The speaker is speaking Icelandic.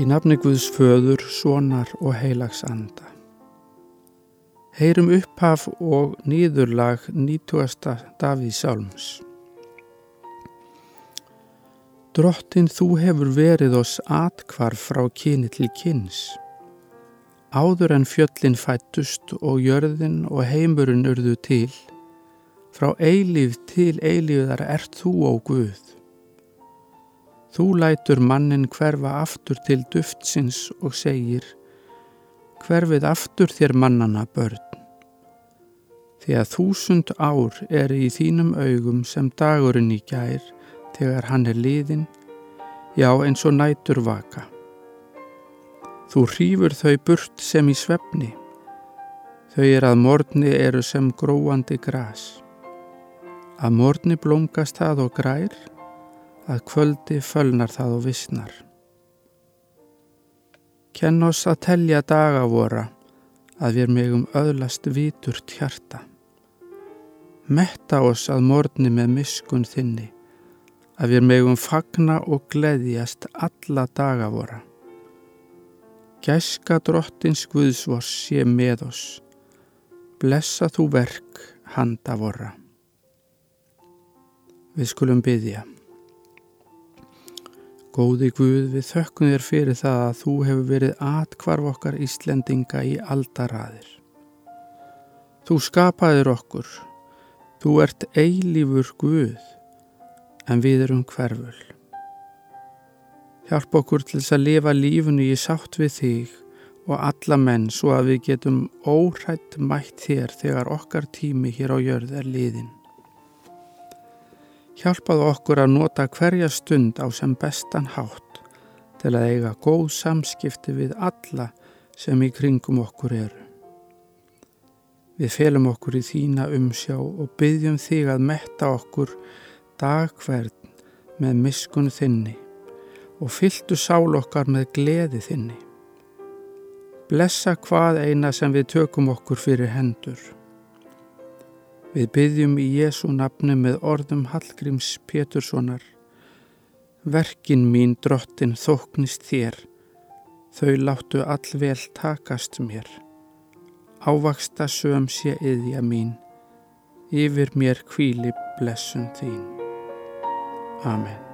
Í nafni Guðs föður, sonar og heilags anda. Heyrum upphaf og nýðurlag 90. Davíð Sálms. Drottin þú hefur verið oss atkvarf frá kyni til kyns. Áður en fjöllin fættust og jörðin og heimurinn urðu til, frá eilíf til eilíðar ert þú ó Guð. Þú lætur mannin hverfa aftur til duftsins og segir, hverfið aftur þér mannana börn. Því að þúsund ár er í þínum augum sem dagurinn í gær þegar hann er liðin, já eins og nætur vaka. Þú hrýfur þau burt sem í svefni, þau er að morgni eru sem gróandi gras. Að morgni blómgast það og grær, að kvöldi fölnar það og vissnar. Kenn oss að telja daga vora að við megum öðlast viturt hjarta. Metta oss að morni með miskun þinni að við megum fagna og gleðjast alla daga vora. Gæska drottins Guðsvors sé með oss. Blessa þú verk handa vorra. Við skulum byggja. Góði Guð, við þökkum þér fyrir það að þú hefur verið atkvarf okkar Íslendinga í aldaraðir. Þú skapaðir okkur, þú ert eilífur Guð, en við erum hverful. Hjálp okkur til þess að lifa lífunu í sátt við þig og alla menn svo að við getum óhrætt mætt þér þegar okkar tími hér á jörð er liðin hjálpaðu okkur að nota hverja stund á sem bestan hátt til að eiga góð samskipti við alla sem í kringum okkur eru. Við felum okkur í þína umsjá og byggjum þig að metta okkur dagverð með miskun þinni og fyltu sál okkar með gleði þinni. Blessa hvað eina sem við tökum okkur fyrir hendur. Við byggjum í Jésu nafni með orðum Hallgríms Péturssonar. Verkin mín drottin þóknist þér, þau láttu allvel takast mér. Ávaksta söm sé yðja mín, yfir mér kvíli blessun þín. Amen.